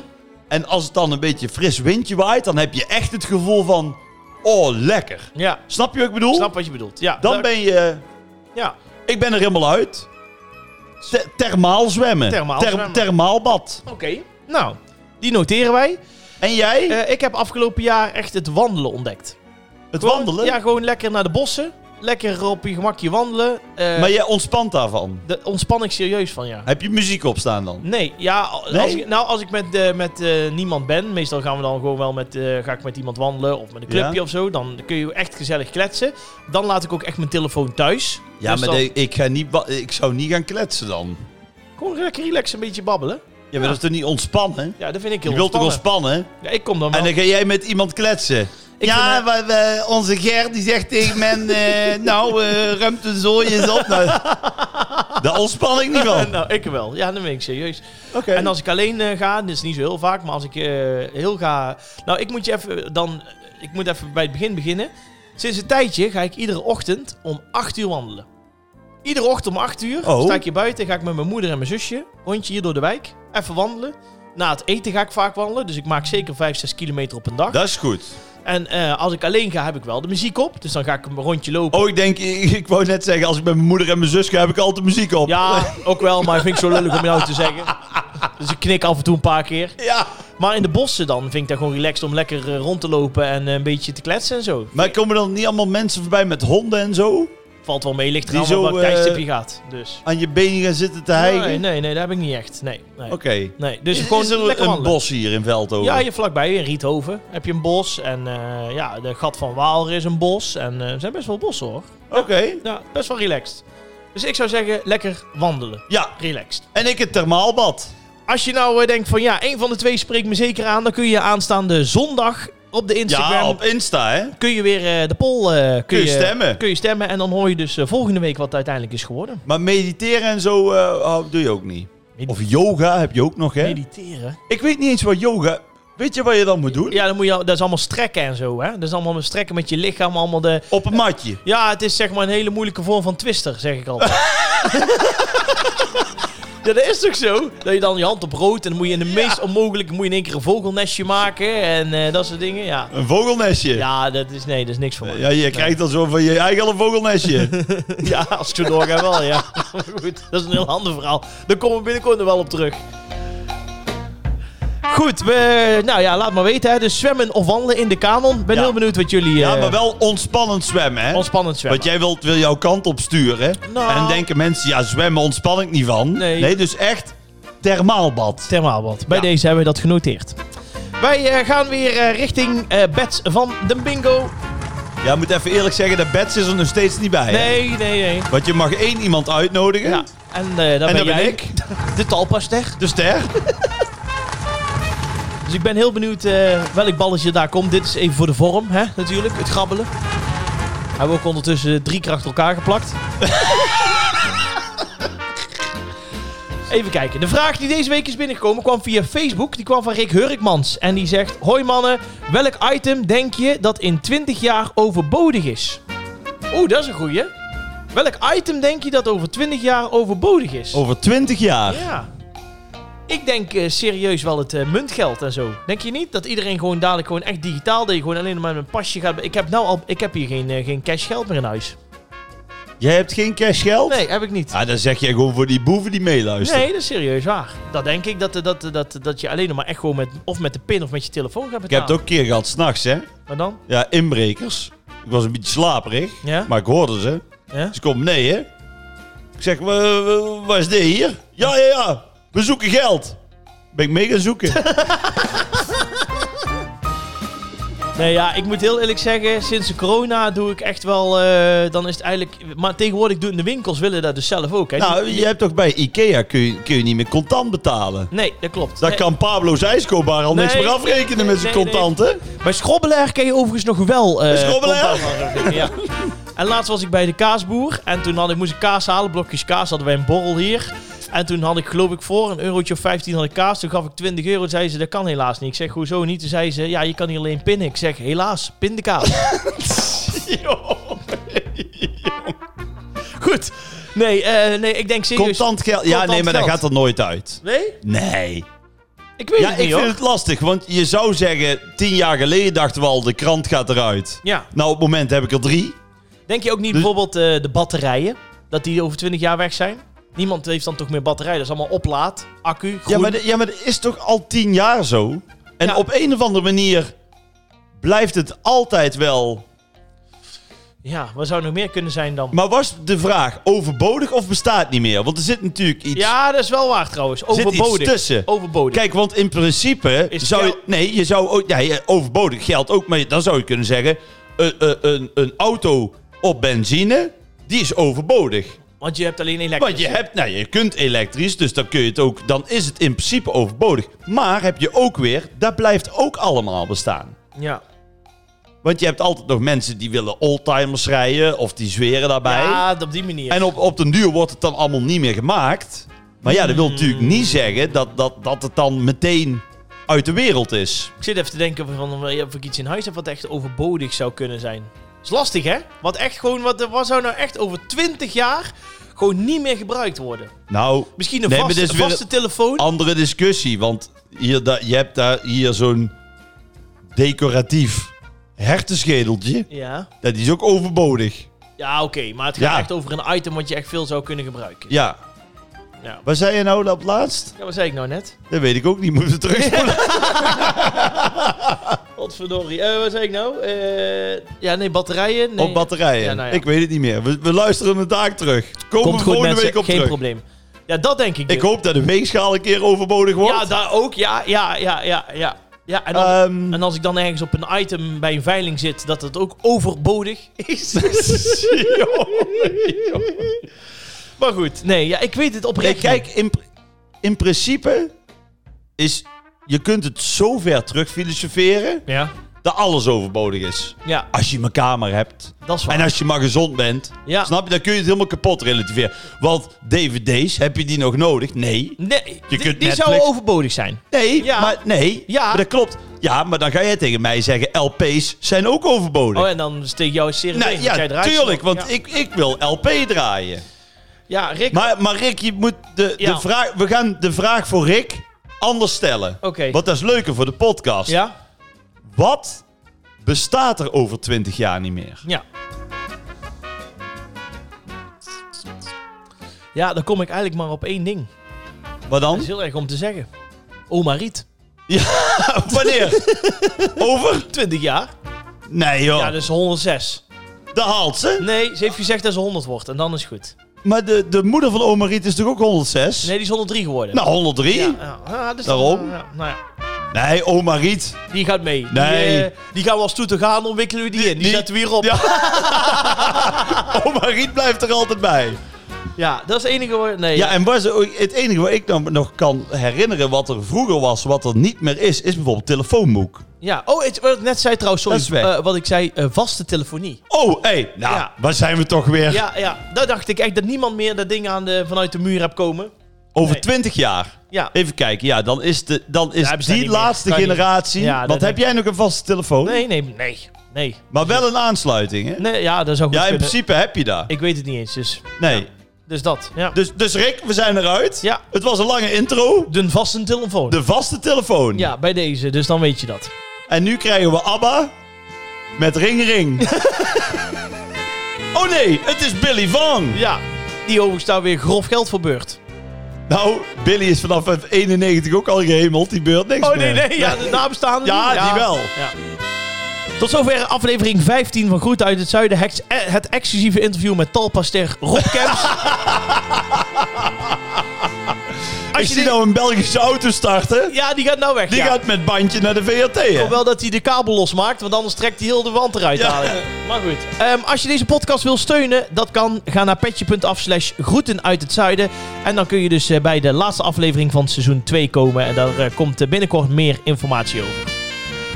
En als het dan een beetje fris windje waait, dan heb je echt het gevoel van, oh lekker. Ja. Snap je wat ik bedoel? Snap wat je bedoelt. Ja. dan ben je, Ja. ik ben er helemaal uit. Th- thermaal zwemmen. Thermaal Ther- zwemmen. Thermaal bad. Oké. Nou, die noteren wij. En jij? Eh, ik heb afgelopen jaar echt het wandelen ontdekt. het Gewoon- wandelen? Ja, gewoon lekker naar de bossen. Lekker op je gemakje wandelen. Eh maar jij ontspant daarvan. Daar ontspan ik serieus van, ja. Heb je muziek op staan dan? Nee, ja, als Nee? ik, nou als ik met, eh, met eh, niemand ben, meestal gaan we dan gewoon wel met, ga ik met iemand wandelen of met een clubje Ja. of zo, dan kun je echt gezellig kletsen. Dan laat ik ook echt mijn telefoon thuis. Ja, Dus maar dan de- ik, ga niet ik zou niet gaan kletsen dan. Gewoon lekker relaxen, een beetje babbelen. Ja, maar dat is toch niet ontspannen? Ja, dat vind ik heel Je wilt toch ontspannen. ontspannen? Ja, ik kom dan wel. En dan ga jij met iemand kletsen. Ik ja, vind, we- onze Ger die zegt tegen men, eh, nou, eh ruimt de zooi eens op. Nou, daar ontspan ik niet van. nou, ik wel. Ja, dan ben ik serieus. Oké. En als ik alleen eh, ga, dat is niet zo heel vaak, maar als ik eh, heel ga... Nou, ik moet je even dan... Ik moet even bij het begin beginnen. Sinds een tijdje ga ik iedere ochtend om 8 uur wandelen. Iedere ochtend om 8 uur Oh. sta ik hier buiten, ga ik met mijn moeder en mijn zusje, rondje hier door de wijk, even wandelen. Na het eten ga ik vaak wandelen, dus ik maak zeker 5, 6 kilometer op een dag. Dat is goed. En eh, als ik alleen ga, heb ik wel de muziek op. Dus dan ga ik een rondje lopen. Oh, ik denk, ik, ik wou net zeggen, als ik met mijn moeder en mijn zus ga, heb ik altijd muziek op. Ja, ook wel, maar vind ik zo lullig om jou te zeggen. Dus ik knik af en toe een paar keer. ja. Maar in de bossen dan vind ik dat gewoon relaxed om lekker eh, rond te lopen en eh, een beetje te kletsen en zo. Maar komen dan niet allemaal mensen voorbij met honden en zo? Valt wel mee, ligt er welk eh, tijdstip je gaat. Dus. Aan je benen gaan zitten te hijgen? Nee, nee, nee, dat heb ik niet echt. Nee, nee. Oké. nee. Dus is, gewoon is er een bos hier in Veldhoven? Ja, hier vlakbij in Riethoven heb je een bos. En eh, ja, de Gat van Waal is een bos. En eh, er zijn best wel bossen hoor. Oké. Ja, best wel relaxed. Dus ik zou zeggen, lekker wandelen. Ja, Relaxed. en ik het thermaalbad. Als je nou eh, denkt van ja, een van de twee spreekt me zeker aan, dan kun je aanstaande zondag op de Instagram Ja, op Insta, hè? kun je weer eh, de poll eh, kun, Kun je stemmen. Kun je stemmen en dan hoor je dus eh, volgende week wat het uiteindelijk is geworden. Maar mediteren en zo oh, doe je ook niet. Of yoga heb je ook nog, hè? Mediteren. Ik weet niet eens wat yoga... Weet je wat je dan moet doen? Ja, dan moet je, dat is allemaal strekken en zo, hè? Dat is allemaal strekken met je lichaam, allemaal de... Op een matje. Ja, het is zeg maar een hele moeilijke vorm van twister, zeg ik altijd. ja, dat is toch zo? Dat je dan je hand op rood en dan moet je in de meest onmogelijke... moet je in één keer een vogelnestje maken en eh, dat soort dingen, ja. Een vogelnestje. Ja, dat is... Nee, dat is niks voor mij. Ja, je krijgt dan zo van je eigen al een vogelnestje. Ja, als ik zo doorga wel, ja. Maar Goed, dat is een heel ander verhaal. Daar komen we binnenkort nog wel op terug. Goed, we, nou ja, laat maar weten. Hè. Dus zwemmen of wandelen in de kanon. Ben Ja. heel benieuwd wat jullie... ja, eh, maar wel ontspannend zwemmen, hè? Ontspannend zwemmen. Want jij wilt, wil jouw kant op sturen. Nou. En dan denken mensen, ja, zwemmen ontspan ik niet van. Nee. dus echt thermaalbad. Thermaalbad. Bij Ja. deze hebben we dat genoteerd. Wij eh, gaan weer eh, richting Bets van de bingo. Ja, ik moet even eerlijk zeggen, de Bets is er nog steeds niet bij. hè? Nee, nee, nee. Want je mag één iemand uitnodigen. Ja. En, eh daar En ben dat ben jij. ik. De talpaster. De ster. Dus ik ben heel benieuwd eh, welk balletje daar komt. Dit is even voor de vorm, hè, natuurlijk. Het grabbelen. Hebben we ook ondertussen drie keer achter elkaar geplakt. Even kijken. De vraag die deze week is binnengekomen kwam via Facebook. Die kwam van Rick Hurkmans. En die zegt... Hoi mannen, welk item denk je dat in 20 jaar overbodig is? Oeh, dat is een goeie. Welk item denk je dat over 20 jaar overbodig is? Over 20 jaar. Ja. Ik denk eh, serieus wel het eh, muntgeld en zo. Denk je niet? Dat iedereen gewoon dadelijk gewoon echt digitaal... dat je gewoon alleen maar met een pasje gaat... Ik heb, nou al, ik heb hier geen, eh, geen cashgeld meer in huis. Jij hebt geen cashgeld? Nee, heb ik niet. Ah, dan zeg jij gewoon voor die boeven die meeluisteren. Nee, dat is serieus waar. Dat denk ik, dat, dat, dat, dat je alleen nog maar echt gewoon met... of met de pin of met je telefoon gaat Ik heb betalen. het ook een keer gehad, s'nachts, hè. Maar dan? Ja, inbrekers. Ik was een beetje slaperig, Ja? maar ik hoorde ze. Ja? Ze komen nee, hè. Ik zeg, "Wa- wa- wat is dit hier? Ja, ja, ja. We zoeken geld. Ben ik mee gaan zoeken. Nee, ja, ik moet heel eerlijk zeggen, sinds de corona doe ik echt wel, eh, dan is het eigenlijk... Maar tegenwoordig doen de winkels willen dat dus zelf ook, hè? nou, je hebt toch bij Ikea kun je, kun je niet meer contant betalen. Nee, dat klopt. Daar Nee. kan Pablo Zijskoopbaar al niks meer afrekenen nee, met zijn nee, contanten. Bij Schrobbelaar kan je overigens nog wel... eh Schrobbelaar? afrekenen, Ja. En laatst was ik bij de kaasboer. En toen had ik, moest ik kaas halen. Blokjes kaas hadden wij een borrel hier. En toen had ik geloof ik voor een eurotje of 15 had ik kaas. Toen gaf ik 20 euro. Toen zei ze, dat kan helaas niet. Ik zeg, hoezo niet? Toen zei ze, ja, je kan hier alleen pinnen. Ik zeg, helaas, pin de kaas. Goed. Nee, eh, nee, ik denk serieus... Contant geld. Ja, Contant nee, maar dat gaat er nooit uit. Nee? Nee. Ik weet Ja, het ik niet vind hoor. het lastig, want je zou zeggen, tien jaar geleden dachten we al, de krant gaat eruit. Ja. Nou, op het moment heb ik er drie. Denk je ook niet Dus- bijvoorbeeld eh, de batterijen? Dat die over 20 jaar weg zijn? Niemand heeft dan toch meer batterijen. Dat is allemaal oplaad, accu, groen. Ja maar, de- ja, maar dat is toch al tien jaar zo? En Ja. op een of andere manier blijft het altijd wel... Ja, wat zou nog meer kunnen zijn dan? Maar was de vraag overbodig of bestaat niet meer? Want er zit natuurlijk iets, Ja, dat is wel waar trouwens. er zit iets Overbodig. tussen. Overbodig. Kijk, want in principe Is zou je... Nee, je zou ook... Ja, overbodig geldt ook, maar dan zou je kunnen zeggen... Een, een, een, een auto op benzine, die is overbodig. Want je hebt alleen elektrisch. Want je hebt, nou, je kunt elektrisch, dus dan kun je het ook, dan is het in principe overbodig. Maar heb je ook weer, dat blijft ook allemaal bestaan. Ja. Want je hebt altijd nog mensen die willen oldtimers rijden of die zweren daarbij. ja, op die manier. En op, op den duur wordt het dan allemaal niet meer gemaakt. Maar ja, dat wil natuurlijk niet zeggen dat, dat, dat het dan meteen uit de wereld is. Ik zit even te denken van of ik iets in huis heb wat echt overbodig zou kunnen zijn. is lastig, hè? Wat echt gewoon, wat, wat zou nou echt over 20 jaar gewoon niet meer gebruikt worden? Nou, Misschien een Nee, maar vaste, dit is weer vaste telefoon. andere discussie. Want hier, da, je hebt daar hier zo'n decoratief hertenschedeltje, Ja. dat is ook overbodig. Ja, oké. maar het gaat Ja. echt over een item wat je echt veel zou kunnen gebruiken. Ja. Ja. Waar zei je nou op laatst? Ja, wat zei ik nou net? Dat weet ik ook niet. Moeten we terugspoelen? Godverdorie. Eh wat zei ik nou? Eh, ja, nee, batterijen. Nee. Op batterijen. Ja, nou ja. Ik weet het niet meer. We, we luisteren de taak terug. Komen Komt we volgende mensen. week op Geen terug. probleem. Ja, dat denk ik. Ik dus. hoop dat de weegschaal een keer overbodig wordt. Ja, daar ook. Ja, ja, ja, ja, ja. Ja, en, dan, Ehm, en als ik dan ergens op een item bij een veiling zit, dat het ook overbodig is. maar goed, nee, ja, ik weet het nee, oprecht. kijk, in, in principe is... Je kunt het zo ver terug filosoferen. Ja, dat alles overbodig is. ja, Als je mijn kamer hebt dat is waar. en als je maar gezond bent, Ja. snap je, dan kun je het helemaal kapot relativeren. Want dvd's, heb je die nog nodig? Nee. Nee, Je die, kunt die Netflix- zouden overbodig zijn. Nee, Ja. maar nee. Ja. Maar dat klopt. Ja, maar dan ga jij tegen mij zeggen, LP's zijn ook overbodig. Oh, en dan steek jouw serie Nee, tegen, ja, jij eruit tuurlijk, want ja. ik, ik wil LP draaien. Ja, Rick, Maar, maar Rick, je moet de, Ja. de vraag, we gaan de vraag voor Rick anders stellen. oké. Want dat is leuker voor de podcast. Ja? Wat bestaat er over 20 jaar niet meer? Ja. Ja, dan kom ik eigenlijk maar op één ding. Wat Dat dan? is heel erg om te zeggen. Oma Riet. Wanneer? over? 20 jaar. Nee joh, Ja, dus 106. dat haalt ze. Nee, ze heeft gezegd dat ze 100 wordt en dan is het goed. Maar de, de moeder van oma Riet is toch ook 106? Nee, die is 103 geworden. Nou, 103? ja, ja. Ja, dus Daarom. Ja, nou ja, Nee, oma Riet. die gaat mee. Nee. Die, eh, die gaan we als toeter gaan, ontwikkelen we die, in. Die, die- zetten we hier op. Ja, oma Riet blijft er altijd bij. Dat is het enige waar... Nee, Ja, en was het enige wat ik dan nog kan herinneren wat er vroeger was, wat er niet meer is, is bijvoorbeeld telefoonboek. ja. Oh, het, wat ik net zei trouwens, sorry. Eh, wat ik zei, eh, vaste telefonie. Oh, hé, hey, nou, Ja. waar zijn we toch weer? Ja, ja, daar dacht ik echt dat niemand meer dat ding aan de, vanuit de muur hebt komen. Over Nee. 20 jaar. Ja. Even kijken, ja, dan is, de, dan is Ja, die laatste generatie. Ja, want heb jij nog een vaste telefoon? Nee, nee, nee, nee. Maar wel een aansluiting, hè? Nee, ja, dat zou goed ja, in kunnen. principe heb je dat. Ik weet het niet eens, dus, Nee. Dus dat. Ja. Dus, dus Rick, we zijn eruit. Ja. Het was een lange intro. De vaste telefoon. De vaste telefoon. Ja, bij deze, dus dan weet je dat. En nu krijgen we ABBA met Ring Ring. oh nee, het is Billy Van. Ja, die overigens daar weer grof geld voor beurt. Nou, Billy is vanaf 91 ook al gehemeld. Die beurt niks Oh nee, meer. nee, ja, de nabestaanden. Ja, niet. die wel. Ja. Tot zover aflevering 15 van Groet uit het Zuiden. Het, het exclusieve interview met talpaster Rob Kemps. Als je dit- nou een Belgische auto starten. Ja, die gaat nou weg. Die ja. gaat met bandje naar de VRT. Ik hoop wel dat hij de kabel losmaakt, want anders trekt hij heel de wand eruit. Ja. Maar goed. Ehm, als je deze podcast wil steunen, dat kan. Ga naar petje.af slash groeten uit het zuiden. En dan kun je dus eh, bij de laatste aflevering van seizoen 2 komen. En daar eh, komt eh, binnenkort meer informatie over.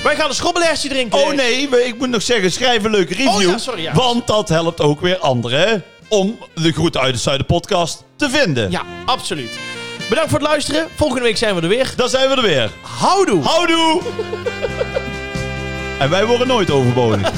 Wij gaan een schrobbelairtje drinken. Oh nee, ik moet nog zeggen, schrijf een leuke review. Oh ja, sorry, ja. Want dat helpt ook weer anderen om de Groet uit het Zuiden podcast te vinden. Ja, absoluut. Bedankt voor het luisteren. Volgende week zijn we er weer. Dan zijn we er weer. Houdoe! Houdoe! en wij worden nooit overbodig.